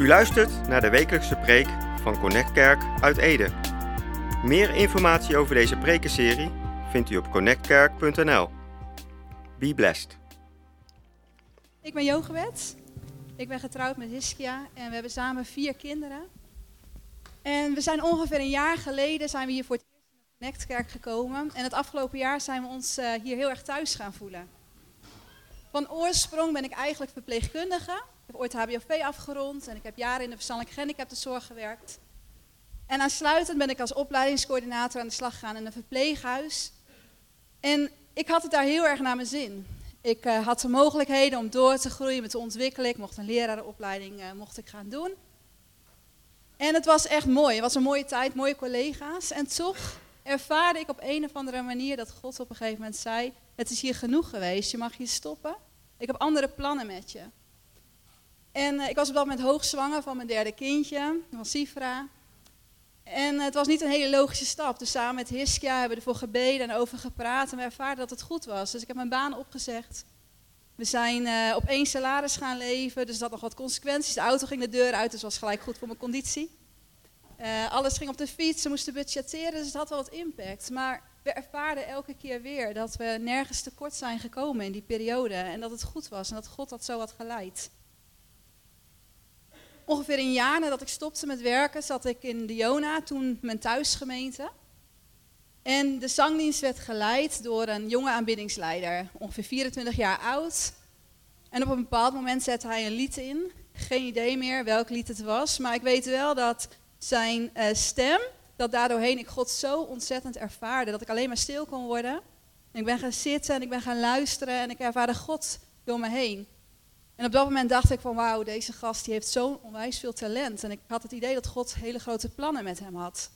U luistert naar de wekelijkse preek van Connect Kerk uit Ede. Meer informatie over deze prekenserie vindt u op connectkerk.nl. Be blessed. Ik ben Jochebed. Ik ben getrouwd met Hiskia en we hebben samen vier kinderen. En we zijn ongeveer een jaar geleden zijn we hier voor het eerst in de Connectkerk gekomen. En het afgelopen jaar zijn we ons eh, hier heel erg thuis gaan voelen. Van oorsprong ben ik eigenlijk verpleegkundige. Ik heb ooit HBOV afgerond en ik heb jaren in de verstandelijke gehandicaptenzorg gewerkt. En aansluitend ben ik als opleidingscoördinator aan de slag gegaan in een verpleeghuis. En ik had het daar heel erg naar mijn zin. Ik uh, had de mogelijkheden om door te groeien, me te ontwikkelen. Ik mocht een lerarenopleiding uh, mocht ik gaan doen. En het was echt mooi. Het was een mooie tijd, mooie collega's. En toch ervaarde ik op een of andere manier dat God op een gegeven moment zei: Het is hier genoeg geweest, je mag hier stoppen. Ik heb andere plannen met je. En uh, ik was op dat moment hoogzwanger van mijn derde kindje, van Sifra. En het was niet een hele logische stap. Dus samen met Hiskia hebben we ervoor gebeden en over gepraat. En we ervaarden dat het goed was. Dus ik heb mijn baan opgezegd. We zijn uh, op één salaris gaan leven. Dus dat had nog wat consequenties. De auto ging de deur uit, dus was gelijk goed voor mijn conditie. Alles ging op de fiets, ze moesten budgetteren, dus het had wel wat impact. Maar we ervaarden elke keer weer dat we nergens tekort zijn gekomen in die periode. En dat het goed was en dat God dat zo had geleid. Ongeveer een jaar nadat ik stopte met werken, zat ik in de Jona, toen mijn thuisgemeente. En de zangdienst werd geleid door een jonge aanbiddingsleider, ongeveer 24 jaar oud. En op een bepaald moment zette hij een lied in. Geen idee meer welk lied het was, maar ik weet wel dat zijn uh, stem, dat daardoorheen ik God zo ontzettend ervaarde, dat ik alleen maar stil kon worden. En ik ben gaan zitten en ik ben gaan luisteren en ik ervaarde God door me heen. En op dat moment dacht ik van wauw, deze gast die heeft zo'n onwijs veel talent. En ik had het idee dat God hele grote plannen met hem had.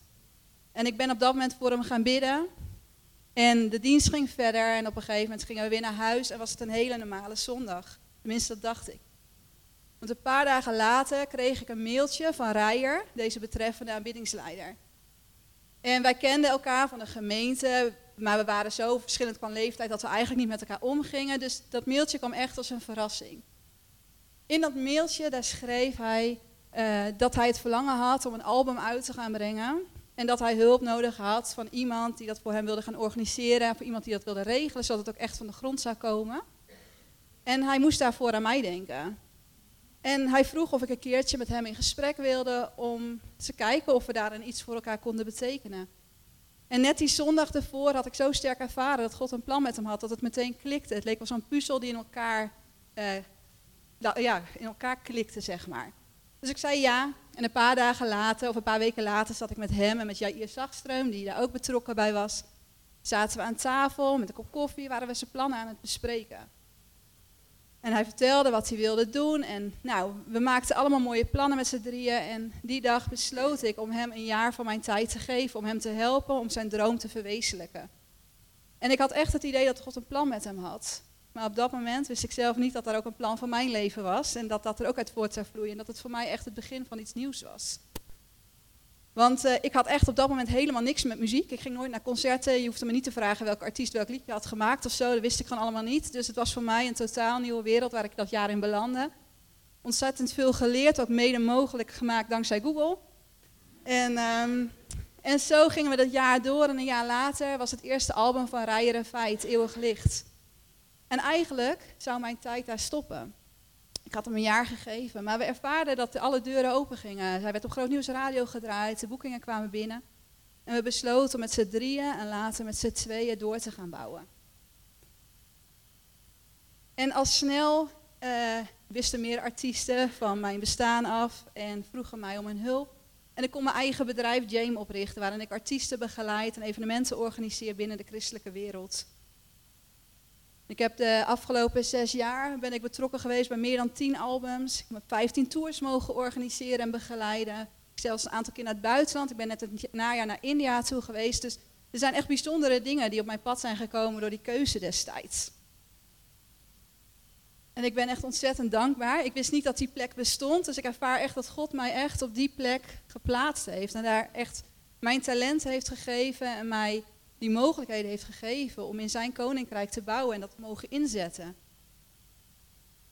En ik ben op dat moment voor hem gaan bidden. En de dienst ging verder en op een gegeven moment gingen we weer naar huis en was het een hele normale zondag. Tenminste, dat dacht ik. Want een paar dagen later kreeg ik een mailtje van Rijer, deze betreffende aanbiddingsleider. En wij kenden elkaar van de gemeente, maar we waren zo verschillend van leeftijd dat we eigenlijk niet met elkaar omgingen. Dus dat mailtje kwam echt als een verrassing. In dat mailtje daar schreef hij uh, dat hij het verlangen had om een album uit te gaan brengen. En dat hij hulp nodig had van iemand die dat voor hem wilde gaan organiseren. En voor iemand die dat wilde regelen, zodat het ook echt van de grond zou komen. En hij moest daarvoor aan mij denken. En hij vroeg of ik een keertje met hem in gesprek wilde om te kijken of we daarin iets voor elkaar konden betekenen. En net die zondag ervoor had ik zo sterk ervaren dat God een plan met hem had, dat het meteen klikte. Het leek wel zo'n puzzel die in elkaar uh, ja, in elkaar klikte, zeg maar. Dus ik zei ja. En een paar dagen later, of een paar weken later, zat ik met hem en met Jair Zachtstreum, die daar ook betrokken bij was. Zaten we aan tafel met een kop koffie, waren we zijn plannen aan het bespreken. En hij vertelde wat hij wilde doen. En nou, we maakten allemaal mooie plannen met z'n drieën. En die dag besloot ik om hem een jaar van mijn tijd te geven. Om hem te helpen om zijn droom te verwezenlijken. En ik had echt het idee dat God een plan met hem had. Maar op dat moment wist ik zelf niet dat er ook een plan van mijn leven was. En dat dat er ook uit voort zou vloeien. En dat het voor mij echt het begin van iets nieuws was. Want uh, ik had echt op dat moment helemaal niks met muziek. Ik ging nooit naar concerten. Je hoefde me niet te vragen welke artiest welk liedje had gemaakt of zo. Dat wist ik gewoon allemaal niet. Dus het was voor mij een totaal nieuwe wereld waar ik dat jaar in belandde. Ontzettend veel geleerd, ook mede mogelijk gemaakt dankzij Google. En, um, en zo gingen we dat jaar door. En een jaar later was het eerste album van Rijer en Feit, Eeuwig Licht. En eigenlijk zou mijn tijd daar stoppen. Ik had hem een jaar gegeven, maar we ervaarden dat alle deuren open gingen. Hij werd op Groot Nieuws Radio gedraaid, de boekingen kwamen binnen. En we besloten om met z'n drieën en later met z'n tweeën door te gaan bouwen. En al snel uh, wisten meer artiesten van mijn bestaan af en vroegen mij om hun hulp. En ik kon mijn eigen bedrijf Jame oprichten, waarin ik artiesten begeleid en evenementen organiseer binnen de christelijke wereld. Ik heb de afgelopen zes jaar ben ik betrokken geweest bij meer dan tien albums. Ik heb 15 tours mogen organiseren en begeleiden. Ik zelfs een aantal keer naar het buitenland. Ik ben net het najaar naar India toe geweest. Dus er zijn echt bijzondere dingen die op mijn pad zijn gekomen door die keuze destijds. En ik ben echt ontzettend dankbaar. Ik wist niet dat die plek bestond. Dus ik ervaar echt dat God mij echt op die plek geplaatst heeft. En daar echt mijn talent heeft gegeven en mij die mogelijkheden heeft gegeven om in zijn koninkrijk te bouwen en dat mogen inzetten.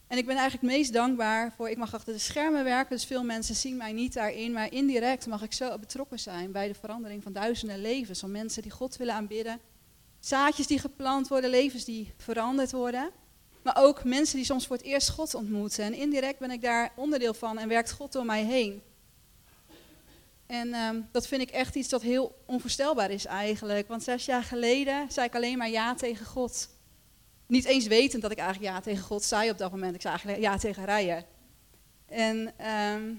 En ik ben eigenlijk het meest dankbaar voor, ik mag achter de schermen werken, dus veel mensen zien mij niet daarin, maar indirect mag ik zo betrokken zijn bij de verandering van duizenden levens, van mensen die God willen aanbidden. Zaadjes die geplant worden, levens die veranderd worden. Maar ook mensen die soms voor het eerst God ontmoeten. En indirect ben ik daar onderdeel van en werkt God door mij heen. En ehm, dat vind ik echt iets dat heel onvoorstelbaar is eigenlijk. Want zes jaar geleden zei ik alleen maar ja tegen God. Niet eens wetend dat ik eigenlijk ja tegen God zei op dat moment. Ik zei eigenlijk ja tegen rijden. En, ehm,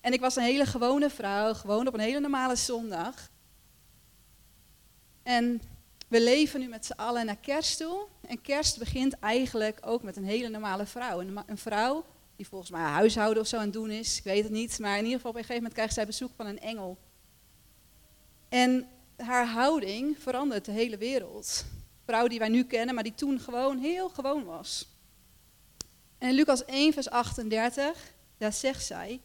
en ik was een hele gewone vrouw, gewoon op een hele normale zondag. En we leven nu met z'n allen naar kerst toe. En kerst begint eigenlijk ook met een hele normale vrouw. Een, een vrouw die volgens mij huishouden of zo aan het doen is. Ik weet het niet. Maar in ieder geval op een gegeven moment krijgt zij bezoek van een engel. En haar houding verandert de hele wereld. Vrouw die wij nu kennen, maar die toen gewoon heel gewoon was. En in Lucas 1, vers 38, daar zegt zij: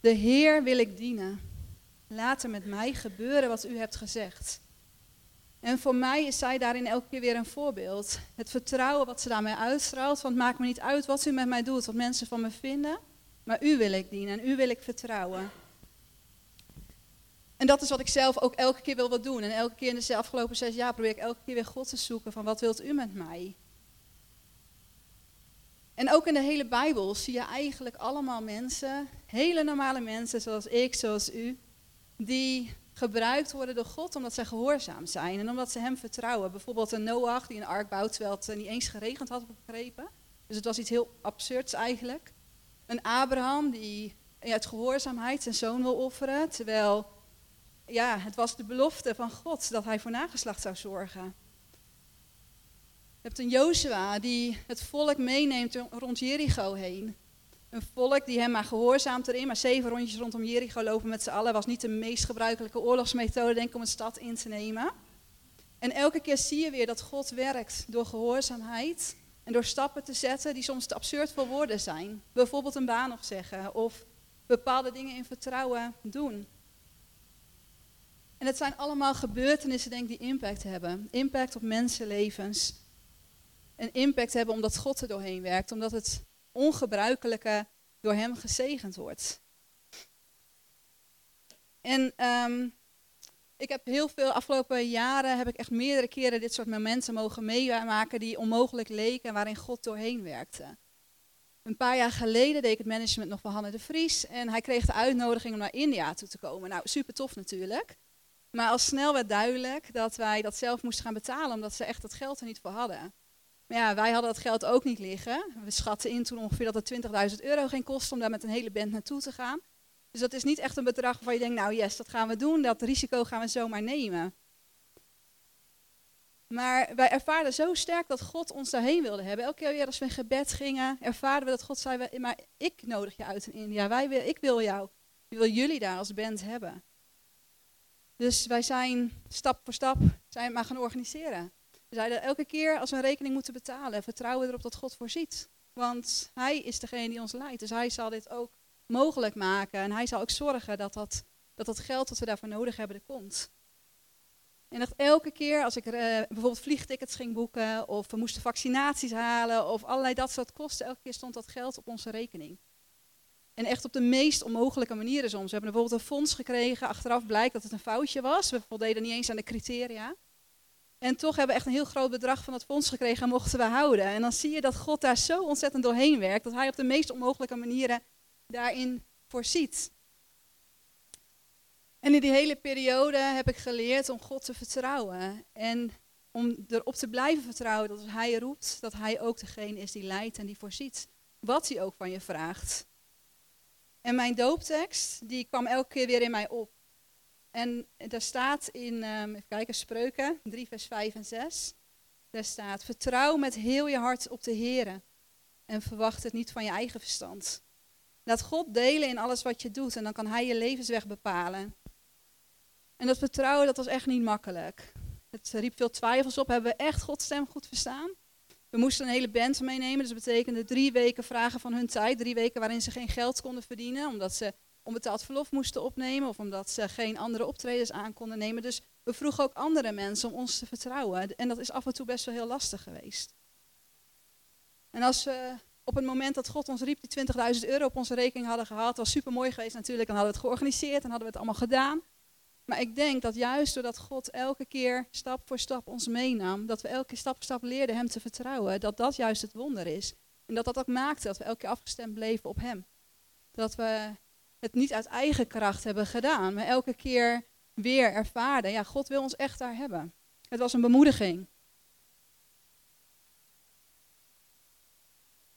De Heer wil ik dienen. Laat er met mij gebeuren wat u hebt gezegd. En voor mij is zij daarin elke keer weer een voorbeeld. Het vertrouwen wat ze daarmee uitstraalt. Want het maakt me niet uit wat u met mij doet, wat mensen van me vinden. Maar u wil ik dienen en u wil ik vertrouwen. En dat is wat ik zelf ook elke keer wil wat doen. En elke keer in de afgelopen zes jaar probeer ik elke keer weer God te zoeken van wat wilt u met mij? En ook in de hele Bijbel zie je eigenlijk allemaal mensen, hele normale mensen zoals ik, zoals u, die gebruikt worden door God omdat zij gehoorzaam zijn en omdat ze hem vertrouwen. Bijvoorbeeld een Noach die een ark bouwt terwijl het niet eens geregend had begrepen. Dus het was iets heel absurds eigenlijk. Een Abraham die uit gehoorzaamheid zijn zoon wil offeren, terwijl ja, het was de belofte van God dat hij voor nageslacht zou zorgen. Je hebt een Jozua die het volk meeneemt rond Jericho heen. Een volk die hem maar gehoorzaamt erin, maar zeven rondjes rondom Jericho lopen met z'n allen was niet de meest gebruikelijke oorlogsmethode, denk ik, om een stad in te nemen. En elke keer zie je weer dat God werkt door gehoorzaamheid en door stappen te zetten die soms te absurd voor woorden zijn. Bijvoorbeeld een baan opzeggen of bepaalde dingen in vertrouwen doen. En het zijn allemaal gebeurtenissen, denk ik, die impact hebben. Impact op mensenlevens. En impact hebben omdat God er doorheen werkt, omdat het ongebruikelijke door hem gezegend wordt. En ehm, ik heb heel veel, afgelopen jaren heb ik echt meerdere keren dit soort momenten mogen meemaken die onmogelijk leken en waarin God doorheen werkte. Een paar jaar geleden deed ik het management nog van Hanne de Vries en hij kreeg de uitnodiging om naar India toe te komen. Nou, super tof natuurlijk. Maar al snel werd duidelijk dat wij dat zelf moesten gaan betalen, omdat ze echt dat geld er niet voor hadden. Maar ja, wij hadden dat geld ook niet liggen. We schatten in toen ongeveer dat het 20.000 euro ging kosten om daar met een hele band naartoe te gaan. Dus dat is niet echt een bedrag waarvan je denkt, nou yes, dat gaan we doen, dat risico gaan we zomaar nemen. Maar wij ervaarden zo sterk dat God ons daarheen wilde hebben. Elke keer weer als we in gebed gingen, ervaarden we dat God zei, maar ik nodig je uit in India. Wij ik wil jou, ik wil jullie daar als band hebben. Dus wij zijn stap voor stap zijn maar gaan organiseren. We zeiden elke keer als we een rekening moeten betalen, vertrouwen erop dat God voorziet. Want Hij is degene die ons leidt. Dus Hij zal dit ook mogelijk maken. En Hij zal ook zorgen dat dat, dat, geld dat we daarvoor nodig hebben er komt. En dat elke keer als ik uh, bijvoorbeeld vliegtickets ging boeken, of we moesten vaccinaties halen, of allerlei dat soort kosten, elke keer stond dat geld op onze rekening. En echt op de meest onmogelijke manieren soms. We hebben bijvoorbeeld een fonds gekregen, achteraf blijkt dat het een foutje was. We voldeden niet eens aan de criteria. En toch hebben we echt een heel groot bedrag van dat fonds gekregen en mochten we houden. En dan zie je dat God daar zo ontzettend doorheen werkt, dat hij op de meest onmogelijke manieren daarin voorziet. En in die hele periode heb ik geleerd om God te vertrouwen. En om erop te blijven vertrouwen dat als hij roept, dat hij ook degene is die leidt en die voorziet. Wat hij ook van je vraagt. En mijn dooptekst, die kwam elke keer weer in mij op. En daar staat in, um, even kijken, Spreuken 3 vers 5 en 6. Daar staat, vertrouw met heel je hart op de Heer en verwacht het niet van je eigen verstand. Laat God delen in alles wat je doet en dan kan Hij je levensweg bepalen. En dat vertrouwen, dat was echt niet makkelijk. Het riep veel twijfels op. Hebben we echt Gods stem goed verstaan? We moesten een hele band meenemen, dus dat betekende drie weken vragen van hun tijd. Drie weken waarin ze geen geld konden verdienen, omdat ze onbetaald verlof moesten opnemen of omdat ze geen andere optredens aan konden nemen. Dus we vroegen ook andere mensen om ons te vertrouwen. En dat is af en toe best wel heel lastig geweest. En als we op het moment dat God ons riep, die 20.000 euro op onze rekening hadden gehad. was super mooi geweest natuurlijk, dan hadden we het georganiseerd en hadden we het allemaal gedaan. Maar ik denk dat juist doordat God elke keer stap voor stap ons meenam, dat we elke stap voor stap leerden Hem te vertrouwen, dat dat juist het wonder is. En dat dat ook maakte dat we elke keer afgestemd bleven op Hem. Dat we het niet uit eigen kracht hebben gedaan, maar elke keer weer ervaren, ja, God wil ons echt daar hebben. Het was een bemoediging.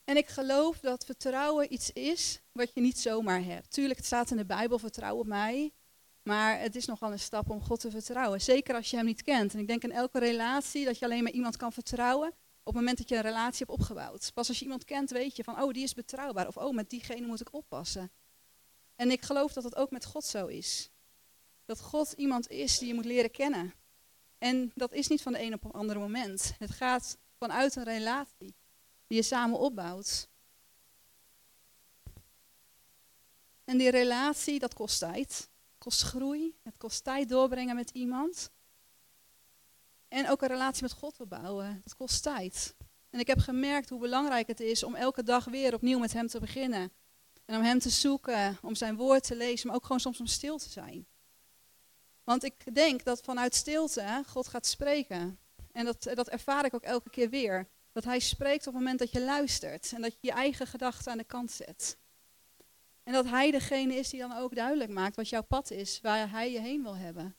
En ik geloof dat vertrouwen iets is wat je niet zomaar hebt. Tuurlijk, het staat in de Bijbel, vertrouw op mij. Maar het is nogal een stap om God te vertrouwen. Zeker als je hem niet kent. En ik denk in elke relatie dat je alleen maar iemand kan vertrouwen op het moment dat je een relatie hebt opgebouwd. Pas als je iemand kent, weet je van, oh, die is betrouwbaar. Of, oh, met diegene moet ik oppassen. En ik geloof dat het ook met God zo is. Dat God iemand is die je moet leren kennen. En dat is niet van de een op een andere moment. Het gaat vanuit een relatie die je samen opbouwt. En die relatie, dat kost tijd kost groei, het kost tijd doorbrengen met iemand. En ook een relatie met God opbouwen, dat kost tijd. En ik heb gemerkt hoe belangrijk het is om elke dag weer opnieuw met Hem te beginnen. En om Hem te zoeken, om Zijn woord te lezen, maar ook gewoon soms om stil te zijn. Want ik denk dat vanuit stilte God gaat spreken. En dat, dat ervaar ik ook elke keer weer. Dat Hij spreekt op het moment dat je luistert en dat je je eigen gedachten aan de kant zet. En dat Hij degene is die dan ook duidelijk maakt wat jouw pad is, waar Hij je heen wil hebben.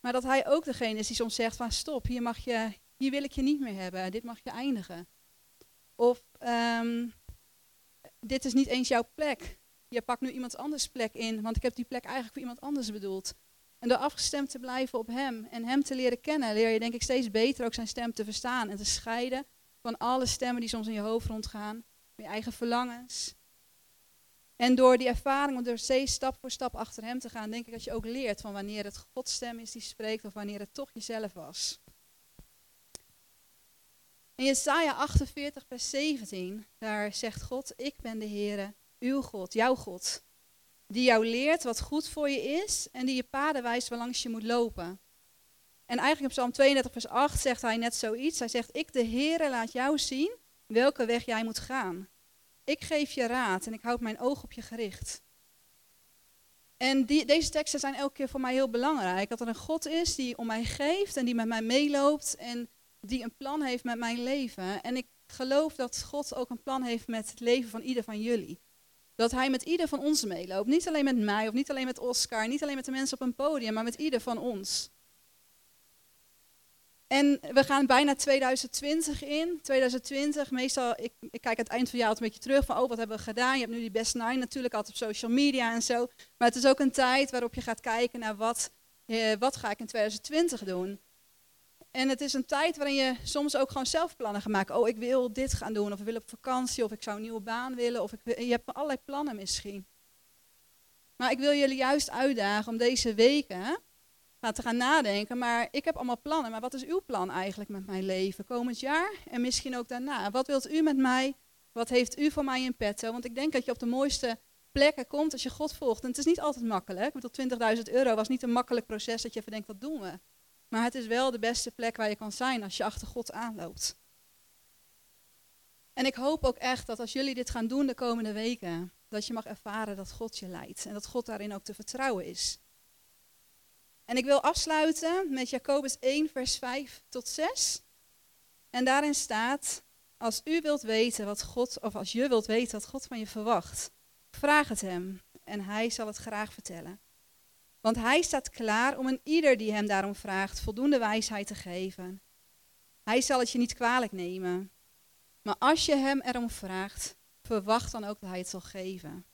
Maar dat Hij ook degene is die soms zegt van stop, hier, mag je, hier wil ik je niet meer hebben, dit mag je eindigen. Of ehm, dit is niet eens jouw plek. Je pakt nu iemand anders plek in, want ik heb die plek eigenlijk voor iemand anders bedoeld. En door afgestemd te blijven op Hem en Hem te leren kennen, leer je denk ik steeds beter ook zijn stem te verstaan en te scheiden van alle stemmen die soms in je hoofd rondgaan, van je eigen verlangens, en door die ervaring, om door steeds stap voor stap achter hem te gaan, denk ik dat je ook leert van wanneer het Gods stem is die spreekt of wanneer het toch jezelf was. In Jesaja 48, vers 17, daar zegt God, ik ben de Heere, uw God, jouw God, die jou leert wat goed voor je is en die je paden wijst waarlangs je moet lopen. En eigenlijk op Psalm 32, vers 8 zegt hij net zoiets. Hij zegt, ik de Heere laat jou zien welke weg jij moet gaan. Ik geef je raad en ik houd mijn oog op je gericht. En die, deze teksten zijn elke keer voor mij heel belangrijk. Dat er een God is die om mij geeft en die met mij meeloopt en die een plan heeft met mijn leven. En ik geloof dat God ook een plan heeft met het leven van ieder van jullie. Dat hij met ieder van ons meeloopt. Niet alleen met mij of niet alleen met Oscar, niet alleen met de mensen op een podium, maar met ieder van ons. En we gaan bijna 2020 in. 2020, meestal, ik, kijk aan het eind van het jaar altijd een beetje terug van, oh, wat hebben we gedaan? Je hebt nu die Best Nine natuurlijk altijd op social media en zo. Maar het is ook een tijd waarop je gaat kijken naar wat, eh, wat ga ik in 2020 doen. En het is een tijd waarin je soms ook gewoon zelf plannen gaat maken. Oh, ik wil dit gaan doen, of ik wil op vakantie, of ik zou een nieuwe baan willen, of ik je hebt allerlei plannen misschien. Maar ik wil jullie juist uitdagen om deze weken te gaan nadenken. Maar ik heb allemaal plannen. Maar wat is uw plan eigenlijk met mijn leven komend jaar en misschien ook daarna? Wat wilt u met mij? Wat heeft u voor mij in petto? Want ik denk dat je op de mooiste plekken komt als je God volgt. En het is niet altijd makkelijk. Want 20.000 euro was niet een makkelijk proces dat je even denkt, wat doen we? Maar het is wel de beste plek waar je kan zijn als je achter God aanloopt. En ik hoop ook echt dat als jullie dit gaan doen de komende weken, dat je mag ervaren dat God je leidt. En dat God daarin ook te vertrouwen is. En ik wil afsluiten met Jacobus 1, vers 5 tot 6. En daarin staat, als u wilt weten wat God, of als je wilt weten wat God van je verwacht, vraag het hem en hij zal het graag vertellen. Want hij staat klaar om een ieder die hem daarom vraagt voldoende wijsheid te geven. Hij zal het je niet kwalijk nemen. Maar als je hem erom vraagt, verwacht dan ook dat hij het zal geven.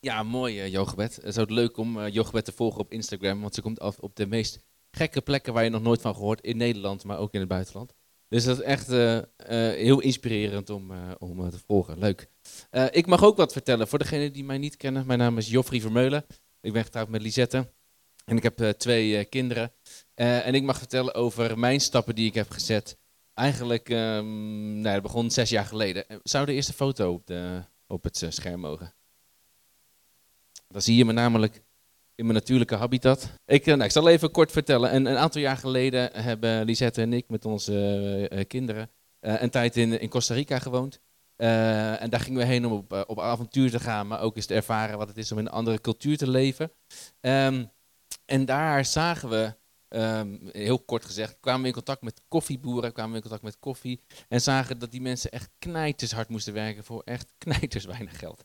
Ja, mooi uh, Jogebed. Het is leuk om uh, Jogebed te volgen op Instagram, want ze komt af op de meest gekke plekken waar je nog nooit van gehoord, in Nederland, maar ook in het buitenland. Dus dat is echt uh, heel inspirerend om, om te volgen. Leuk. ik mag ook wat vertellen voor degenen die mij niet kennen. Mijn naam is Joffrey Vermeulen. Ik ben getrouwd met Lisette. En ik heb twee kinderen. en ik mag vertellen over mijn stappen die ik heb gezet. Eigenlijk, um, nou, dat begon zes jaar geleden. Zou de eerste foto op, de, op het scherm mogen? Dan zie je me namelijk in mijn natuurlijke habitat. Ik, nou, ik zal even kort vertellen. Een, een aantal jaar geleden hebben Lisette en ik met onze kinderen een tijd in, in Costa Rica gewoond. en daar gingen we heen om op, op avontuur te gaan, maar ook eens te ervaren wat het is om in een andere cultuur te leven. Ehm, en daar zagen we Ehm, heel kort gezegd, kwamen we in contact met koffieboeren, kwamen we in contact met koffie en zagen dat die mensen echt knijters hard moesten werken voor echt knijters weinig geld.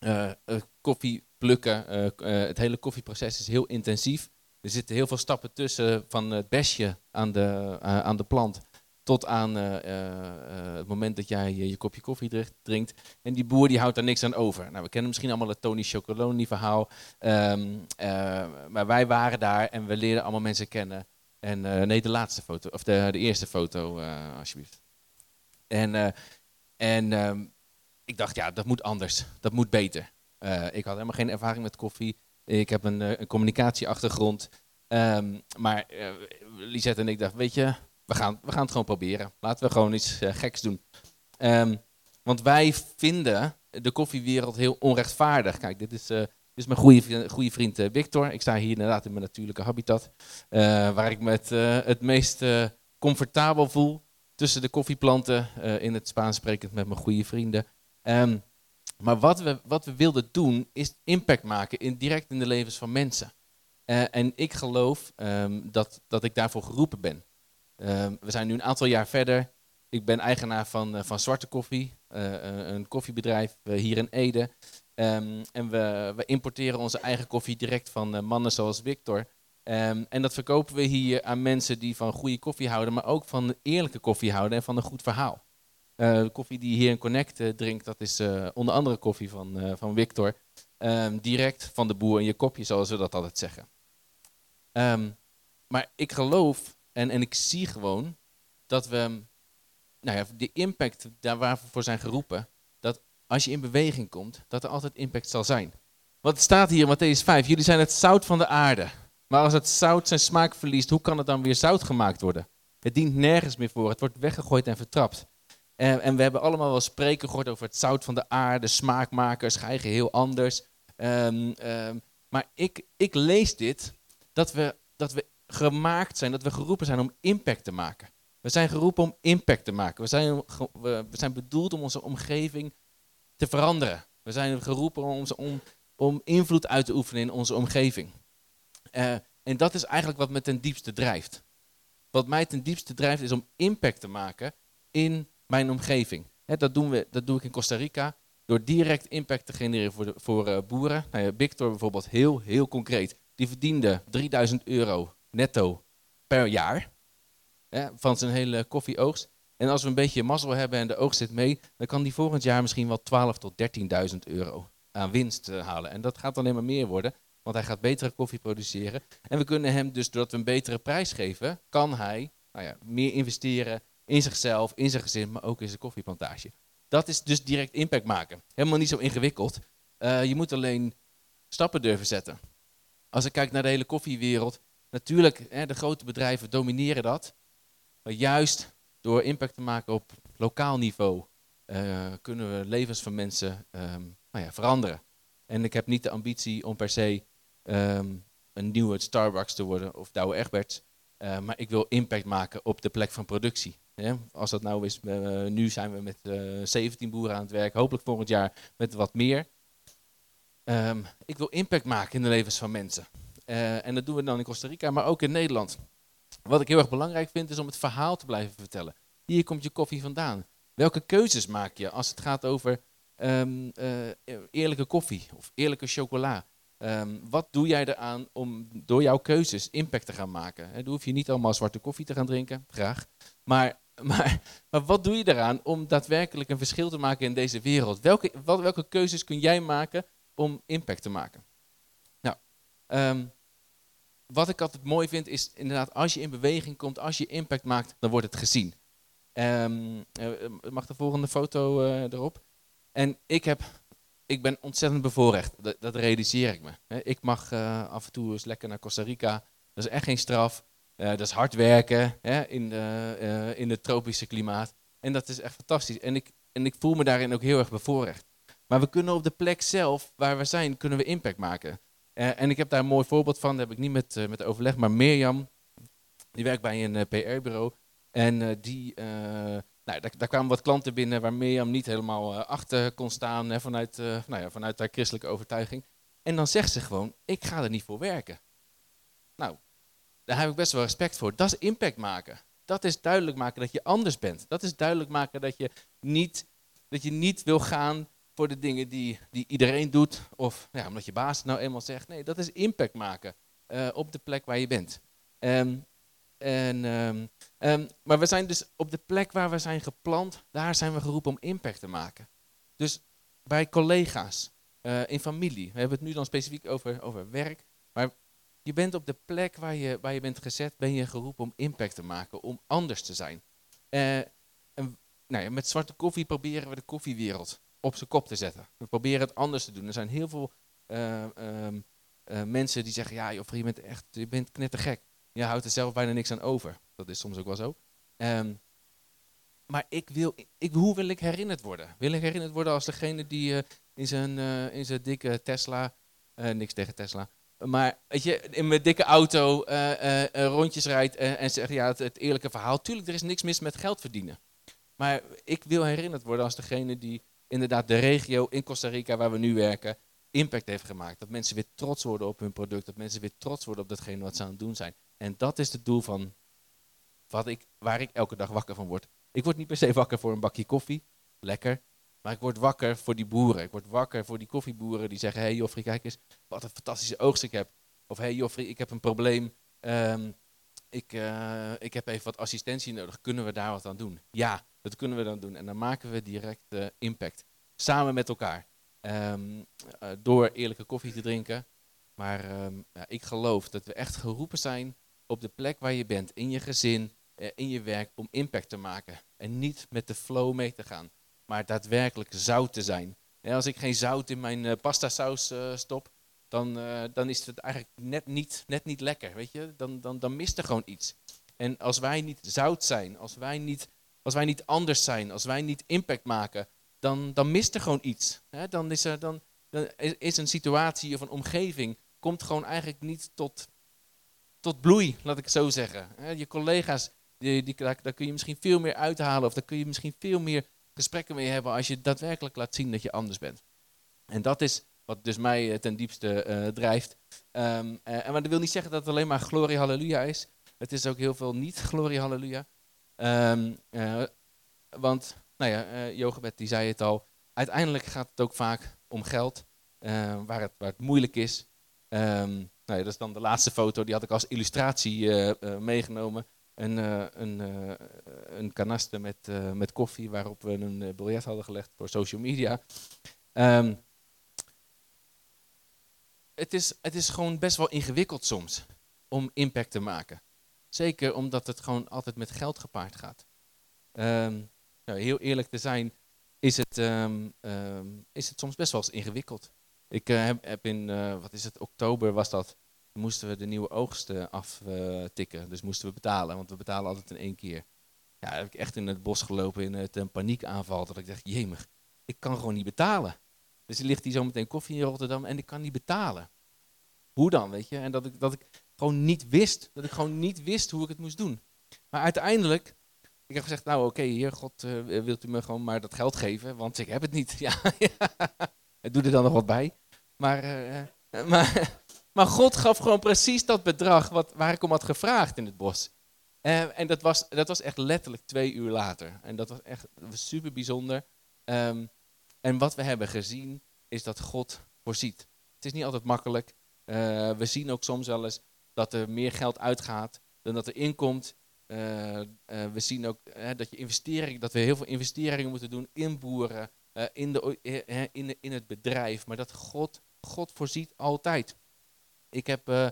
Uh, koffie plukken, eh, het hele koffieproces is heel intensief. Er zitten heel veel stappen tussen van het besje aan de, aan de plant tot aan het moment dat jij je, je kopje koffie drinkt. En die boer die houdt daar niks aan over. Nou, we kennen misschien allemaal het Tony Chocoloni verhaal. Um, maar wij waren daar en we leerden allemaal mensen kennen. En nee, de laatste foto, of de, de eerste foto, alsjeblieft. En, en um, ik dacht, ja, dat moet anders. Dat moet beter. Ik had helemaal geen ervaring met koffie. Ik heb een, een communicatieachtergrond. Um, maar Lisette en ik dachten, weet je, we gaan, we gaan het gewoon proberen. Laten we gewoon iets uh, geks doen. Um, want wij vinden de koffiewereld heel onrechtvaardig. Kijk, dit is, uh, is mijn goede, goede vriend uh, Victor. Ik sta hier inderdaad in mijn natuurlijke habitat. waar ik me het meest comfortabel voel tussen de koffieplanten. in het Spaans sprekend met mijn goede vrienden. Um, maar wat we, wat we wilden doen, is impact maken in, direct in de levens van mensen. en ik geloof um, dat, dat ik daarvoor geroepen ben. Ehm, we zijn nu een aantal jaar verder. Ik ben eigenaar van, uh, van Zwarte Koffie, uh, een koffiebedrijf hier in Ede. Um, en we, we, importeren onze eigen koffie direct van mannen zoals Victor. En dat verkopen we hier aan mensen die van goede koffie houden, maar ook van eerlijke koffie houden en van een goed verhaal. De koffie die hier in Connect drinkt, dat is onder andere koffie van, van Victor. direct van de boer in je kopje, zoals we dat altijd zeggen. maar ik geloof en, en ik zie gewoon dat we, nou ja, de impact daar waar we voor zijn geroepen, dat als je in beweging komt, dat er altijd impact zal zijn. Wat staat hier in Matthäus 5? Jullie zijn het zout van de aarde. Maar als het zout zijn smaak verliest, hoe kan het dan weer zout gemaakt worden? Het dient nergens meer voor. Het wordt weggegooid en vertrapt. En, en we hebben allemaal wel spreken gehoord over het zout van de aarde, smaakmakers, ga heel anders. Um, um, maar ik, ik lees dit, dat we, dat we gemaakt zijn, dat we geroepen zijn om impact te maken. We zijn geroepen om impact te maken. We zijn, we zijn bedoeld om onze omgeving te veranderen. We zijn geroepen om, om, invloed uit te oefenen in onze omgeving. Uh, en dat is eigenlijk wat me ten diepste drijft. Wat mij ten diepste drijft is om impact te maken in mijn omgeving. dat, doen we, dat doe ik in Costa Rica door direct impact te genereren voor, voor uh, boeren. Nou ja, Victor bijvoorbeeld, heel, heel concreet. Die verdiende 3000 euro netto per jaar van zijn hele koffieoogst. En als we een beetje mazzel hebben en de oogst zit mee, dan kan die volgend jaar misschien wel 12 tot 13.000 euro aan winst uh, halen. En dat gaat alleen maar meer worden, want hij gaat betere koffie produceren. En we kunnen hem dus, doordat we een betere prijs geven, kan hij nou ja, meer investeren in zichzelf, in zijn gezin, maar ook in zijn koffieplantage. Dat is dus direct impact maken. Helemaal niet zo ingewikkeld. Uh, je moet alleen stappen durven zetten. Als ik kijk naar de hele koffiewereld, Natuurlijk, hè, de grote bedrijven domineren dat. Maar juist door impact te maken op lokaal niveau uh, kunnen we levens van mensen um, nou ja, veranderen. En ik heb niet de ambitie om per se um, een nieuwe Starbucks te worden of Douwe Egberts. Uh, maar ik wil impact maken op de plek van productie. Als dat nou is, uh, nu zijn we met 17 boeren aan het werk, hopelijk volgend jaar met wat meer. Um, ik wil impact maken in de levens van mensen. Uh, en dat doen we dan in Costa Rica, maar ook in Nederland. Wat ik heel erg belangrijk vind, is om het verhaal te blijven vertellen. Hier komt je koffie vandaan. Welke keuzes maak je als het gaat over uh, eerlijke koffie of eerlijke chocola? Um, wat doe jij eraan om door jouw keuzes impact te gaan maken? He, dan hoef je niet allemaal zwarte koffie te gaan drinken, graag. Maar, maar, wat doe je eraan om daadwerkelijk een verschil te maken in deze wereld? Welke, wat, welke keuzes kun jij maken om impact te maken? Nou, um, wat ik altijd mooi vind is inderdaad, als je in beweging komt, als je impact maakt, dan wordt het gezien. Um, mag de volgende foto uh, erop? En ik, heb, ik ben ontzettend bevoorrecht, dat, realiseer ik me. Ik mag uh, af en toe eens lekker naar Costa Rica, dat is echt geen straf. Uh, dat is hard werken hè, in, in het tropische klimaat. En dat is echt fantastisch. En ik, en ik voel me daarin ook heel erg bevoorrecht. Maar we kunnen op de plek zelf, waar we zijn, kunnen we impact maken. Eh, en ik heb daar een mooi voorbeeld van, dat heb ik niet met, met overleg, maar Mirjam, die werkt bij een PR-bureau. En die, nou, daar, daar, kwamen wat klanten binnen waar Mirjam niet helemaal achter kon staan hè, vanuit, nou ja, vanuit haar christelijke overtuiging. En dan zegt ze gewoon, ik ga er niet voor werken. Nou, daar heb ik best wel respect voor. Dat is impact maken. Dat is duidelijk maken dat je anders bent. Dat is duidelijk maken dat je niet, dat je niet wil gaan voor de dingen die, die iedereen doet. Of ja, omdat je baas het nou eenmaal zegt. Nee, dat is impact maken uh, op de plek waar je bent. Um, en, um, um, maar we zijn dus op de plek waar we zijn geplant, daar zijn we geroepen om impact te maken. Dus bij collega's, uh, in familie. We hebben het nu dan specifiek over, over werk. Je bent op de plek waar je, waar je bent gezet, ben je geroepen om impact te maken, om anders te zijn. Uh, en, nou ja, met zwarte koffie proberen we de koffiewereld op zijn kop te zetten. We proberen het anders te doen. Er zijn heel veel uh, um, uh, mensen die zeggen, ja joh, je bent echt, je bent knettergek. Je houdt er zelf bijna niks aan over. Dat is soms ook wel zo. Um, maar ik wil, ik, hoe wil ik herinnerd worden? Wil ik herinnerd worden als degene die in, zijn, in zijn dikke Tesla, niks tegen Tesla, maar weet je, in mijn dikke auto uh, uh, rondjes rijdt en zegt ja, het, het, eerlijke verhaal. Tuurlijk, er is niks mis met geld verdienen. Maar ik wil herinnerd worden als degene die inderdaad de regio in Costa Rica waar we nu werken, impact heeft gemaakt. Dat mensen weer trots worden op hun product. Dat mensen weer trots worden op datgene wat ze aan het doen zijn. En dat is het doel van wat ik, waar ik elke dag wakker van word. Ik word niet per se wakker voor een bakje koffie. Lekker. Maar ik word wakker voor die boeren. Ik word wakker voor die koffieboeren die zeggen: Hé hey Joffrey, kijk eens wat een fantastische oogst ik heb. Of Hé hey Joffrey, ik heb een probleem. Um, ik, uh, ik heb even wat assistentie nodig. Kunnen we daar wat aan doen? Ja, dat kunnen we dan doen. En dan maken we direct uh, impact. Samen met elkaar. Um, uh, door eerlijke koffie te drinken. Maar um, ja, ik geloof dat we echt geroepen zijn op de plek waar je bent. In je gezin, in je werk. Om impact te maken. En niet met de flow mee te gaan maar daadwerkelijk zout te zijn. Als ik geen zout in mijn uh, pasta saus uh, stop, dan, uh, dan is het eigenlijk net niet, net niet lekker, weet je. Dan, dan, dan mist er gewoon iets. En als wij niet zout zijn, als wij niet, als wij niet anders zijn, als wij niet impact maken, dan, dan mist er gewoon iets. Hè? Dan, is er, dan, dan is een situatie of een omgeving, komt gewoon eigenlijk niet tot, tot bloei, laat ik zo zeggen. Je collega's, die, die, daar, daar kun je misschien veel meer uithalen, of daar kun je misschien veel meer gesprekken mee hebben als je daadwerkelijk laat zien dat je anders bent. En dat is wat dus mij eh, ten diepste uh, drijft. Um, maar dat wil niet zeggen dat het alleen maar glorie halleluja is. Het is ook heel veel niet glorie halleluja. Uh, want, nou ja, Jogebed die zei het al. Uiteindelijk gaat het ook vaak om geld. waar, het, waar het moeilijk is. Um, nou ja, dat is dan de laatste foto. Die had ik als illustratie meegenomen een, uh, een, uh, een kanaste met, uh, met koffie waarop we een biljet hadden gelegd voor social media. Um, het, is, het is gewoon best wel ingewikkeld soms om impact te maken. Zeker omdat het gewoon altijd met geld gepaard gaat. Um, nou, heel eerlijk te zijn, is het, um, is het soms best wel eens ingewikkeld. Ik heb, heb in, wat is het, oktober was dat, moesten we de nieuwe oogst aftikken. dus moesten we betalen, want we betalen altijd in één keer. Ja, heb ik echt in het bos gelopen in het een paniekaanval. Dat ik dacht, jemig, ik kan gewoon niet betalen. Dus er ligt hier zo meteen koffie in Rotterdam en ik kan niet betalen. Hoe dan, weet je? En dat ik, dat ik gewoon niet wist. Dat ik gewoon niet wist hoe ik het moest doen. Maar uiteindelijk, ik heb gezegd, nou oké, okay, heer God, uh, wilt u me gewoon maar dat geld geven? Want ik heb het niet. Ja, ja. doe er dan nog wat bij. Maar, uh, maar maar God gaf gewoon precies dat bedrag wat, waar ik om had gevraagd in het bos. Uh, en dat was, dat was echt letterlijk twee uur later. En dat was echt super bijzonder. Um, en wat we hebben gezien is dat God voorziet. Het is niet altijd makkelijk. Uh, we zien ook soms wel eens dat er meer geld uitgaat dan dat er inkomt. Uh, we zien ook dat, je investering, dat we heel veel investeringen moeten doen in boeren, in, de, in, in het bedrijf. Maar dat God, God voorziet altijd. Ik heb uh,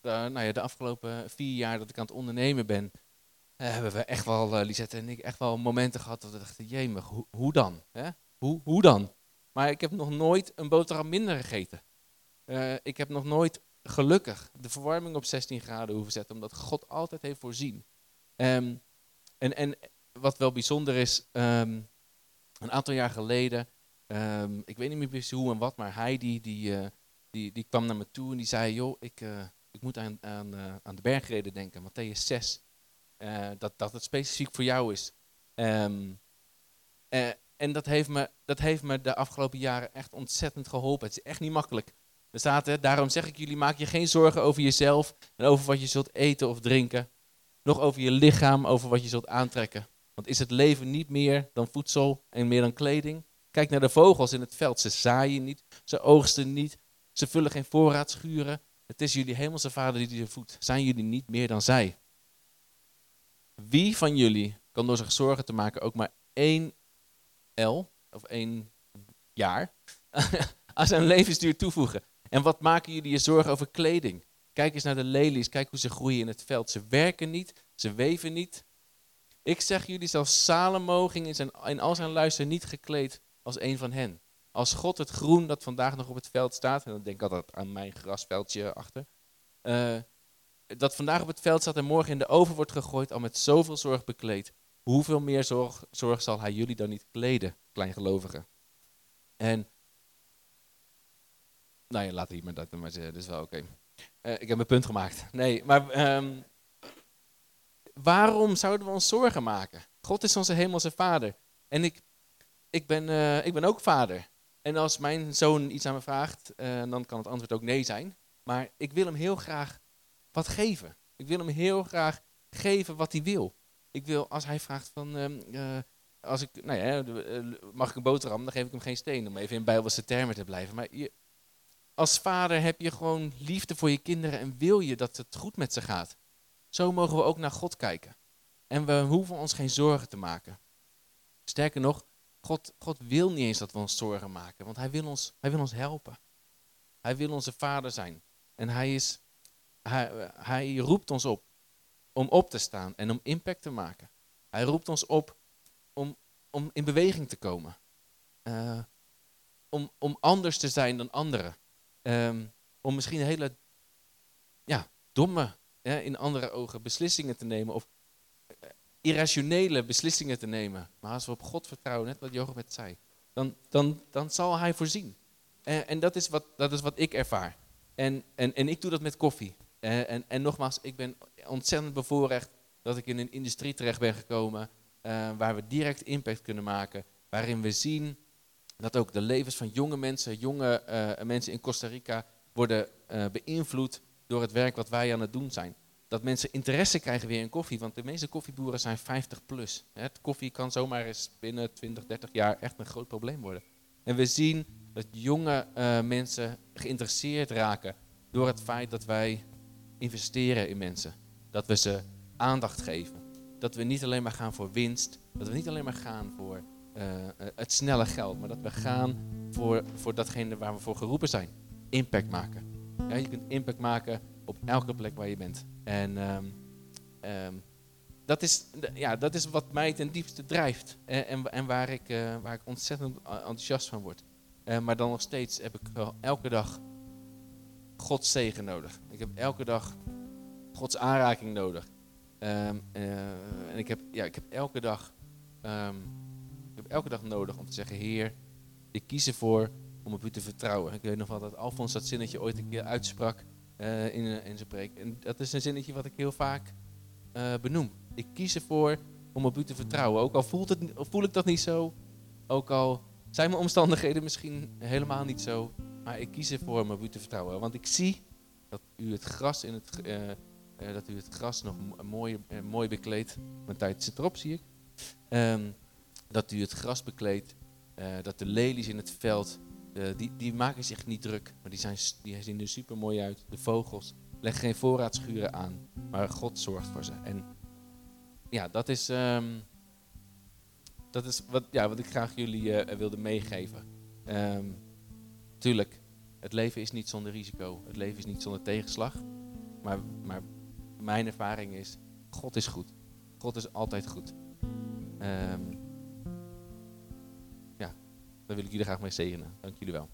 nou ja, de afgelopen vier jaar dat ik aan het ondernemen ben, uh, hebben we echt wel, uh, Lisette en ik, echt wel momenten gehad dat we dachten, jemig, hoe, hoe dan? Hè? Hoe, hoe dan? Maar ik heb nog nooit een boterham minder gegeten. ik heb nog nooit gelukkig de verwarming op 16 graden hoeven zetten, omdat God altijd heeft voorzien. Um, en, en wat wel bijzonder is, um, een aantal jaar geleden Ehm, ik weet niet meer precies hoe en wat, maar hij die, eh, die, die kwam naar me toe en die zei, joh, ik, eh, ik moet aan, aan, eh, aan de bergreden denken, Matthäus 6. Eh, dat, dat het specifiek voor jou is. Eh, en dat heeft, me, dat heeft me de afgelopen jaren echt ontzettend geholpen. Het is echt niet makkelijk. Er staat, hè, daarom zeg ik jullie, maak je geen zorgen over jezelf en over wat je zult eten of drinken. Nog over je lichaam, over wat je zult aantrekken. Want is het leven niet meer dan voedsel en meer dan kleding? Kijk naar de vogels in het veld. Ze zaaien niet, ze oogsten niet, ze vullen geen voorraadschuren. Het is jullie hemelse vader die ze voedt. Zijn jullie niet meer dan zij? Wie van jullie kan door zich zorgen te maken ook maar één L, of één jaar, aan zijn levensduur toevoegen? En wat maken jullie je zorgen over kleding? Kijk eens naar de lelies, kijk hoe ze groeien in het veld. Ze werken niet, ze weven niet. Ik zeg jullie, zelfs Salomo ging in, in al zijn luister niet gekleed als een van hen. Als God het groen dat vandaag nog op het veld staat, en dan denk ik altijd aan mijn grasveldje achter, eh, dat vandaag op het veld staat en morgen in de oven wordt gegooid, al met zoveel zorg bekleed. Hoeveel meer zorg, zorg zal hij jullie dan niet kleden, kleingelovigen? En, nou ja, laat hier maar dat maar zeggen, dat is wel oké. Eh, ik heb mijn punt gemaakt. Nee, maar ehm, waarom zouden we ons zorgen maken? God is onze hemelse vader. En ik, ik, ben, eh, ik ben ook vader. En als mijn zoon iets aan me vraagt, eh, dan kan het antwoord ook nee zijn. Maar ik wil hem heel graag wat geven. Ik wil hem heel graag geven wat hij wil. Ik wil, als hij vraagt van, ehm, eh, als ik, nou ja, eh, mag ik een boterham, dan geef ik hem geen steen, om even in bijbelse termen te blijven. Maar je, als vader heb je gewoon liefde voor je kinderen en wil je dat het goed met ze gaat. Zo mogen we ook naar God kijken. En we hoeven ons geen zorgen te maken. Sterker nog, God, God wil niet eens dat we ons zorgen maken, want hij wil ons, hij wil ons helpen. Hij wil onze vader zijn. En hij, is, hij, hij roept ons op om op te staan en om impact te maken. Hij roept ons op om, om in beweging te komen. Eh, om, om anders te zijn dan anderen. Ehm, om misschien hele ja, domme, in andere ogen, beslissingen te nemen. Of irrationele beslissingen te nemen. Maar als we op God vertrouwen, net wat Jochebed zei, dan, dan, dan zal hij voorzien. En, en dat, is wat, dat is wat ik ervaar. En, en, en ik doe dat met koffie. En, en, en nogmaals, ik ben ontzettend bevoorrecht dat ik in een industrie terecht ben gekomen eh, waar we direct impact kunnen maken. Waarin we zien dat ook de levens van jonge mensen, jonge eh, mensen in Costa Rica worden eh, beïnvloed door het werk wat wij aan het doen zijn. Dat mensen interesse krijgen weer in koffie, want de meeste koffieboeren zijn 50 plus. Hè, koffie kan zomaar eens binnen 20, 30 jaar echt een groot probleem worden. En we zien dat jonge eh, mensen geïnteresseerd raken door het feit dat wij investeren in mensen. Dat we ze aandacht geven. Dat we niet alleen maar gaan voor winst. Dat we niet alleen maar gaan voor eh, het snelle geld. Maar dat we gaan voor, voor datgene waar we voor geroepen zijn. Impact maken. Je kunt impact maken op elke plek waar je bent. En ehm, ehm, dat, is, ja, dat is wat mij ten diepste drijft. En, en, waar, ik, eh, waar ik ontzettend enthousiast van word. Eh, maar dan nog steeds heb ik elke dag Gods zegen nodig. Ik heb elke dag Gods aanraking nodig. Ehm, eh, en ik heb, ja, ik heb elke dag, ik heb elke dag nodig om te zeggen, Heer, ik kies ervoor om op u te vertrouwen. Ik weet nog wel dat Alfons dat zinnetje ooit een keer uitsprak eh, in, in zijn preek. En dat is een zinnetje wat ik heel vaak eh, benoem. Ik kies ervoor om op u te vertrouwen. Ook al voelt het, voel ik dat niet zo, ook al zijn mijn omstandigheden misschien helemaal niet zo, maar ik kies ervoor om op u te vertrouwen. Want ik zie dat u het gras in het, eh, eh, dat u het gras nog mo- mooi, eh, mooi bekleedt. Mijn tijd zit erop, zie ik. Ehm, dat u het gras bekleedt. eh, dat de lelies in het veld, eh, die, die maken zich niet druk. Maar die, zijn, die zien er super mooi uit. De vogels leggen geen voorraadschuren aan. Maar God zorgt voor ze. En ja, dat is, ehm, dat is wat, ja, wat ik graag jullie eh, wilde meegeven. Ehm, tuurlijk, het leven is niet zonder risico. Het leven is niet zonder tegenslag. Maar, maar mijn ervaring is, God is goed. God is altijd goed. Ja, daar wil ik jullie graag mee zegenen. Dank jullie wel.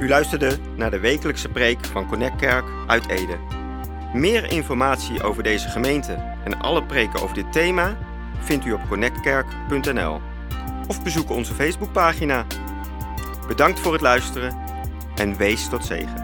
U luisterde naar de wekelijkse preek van Connect Kerk uit Ede. Meer informatie over deze gemeente en alle preken over dit thema vindt u op connectkerk.nl of bezoek onze Facebookpagina. Bedankt voor het luisteren en wees tot zegen.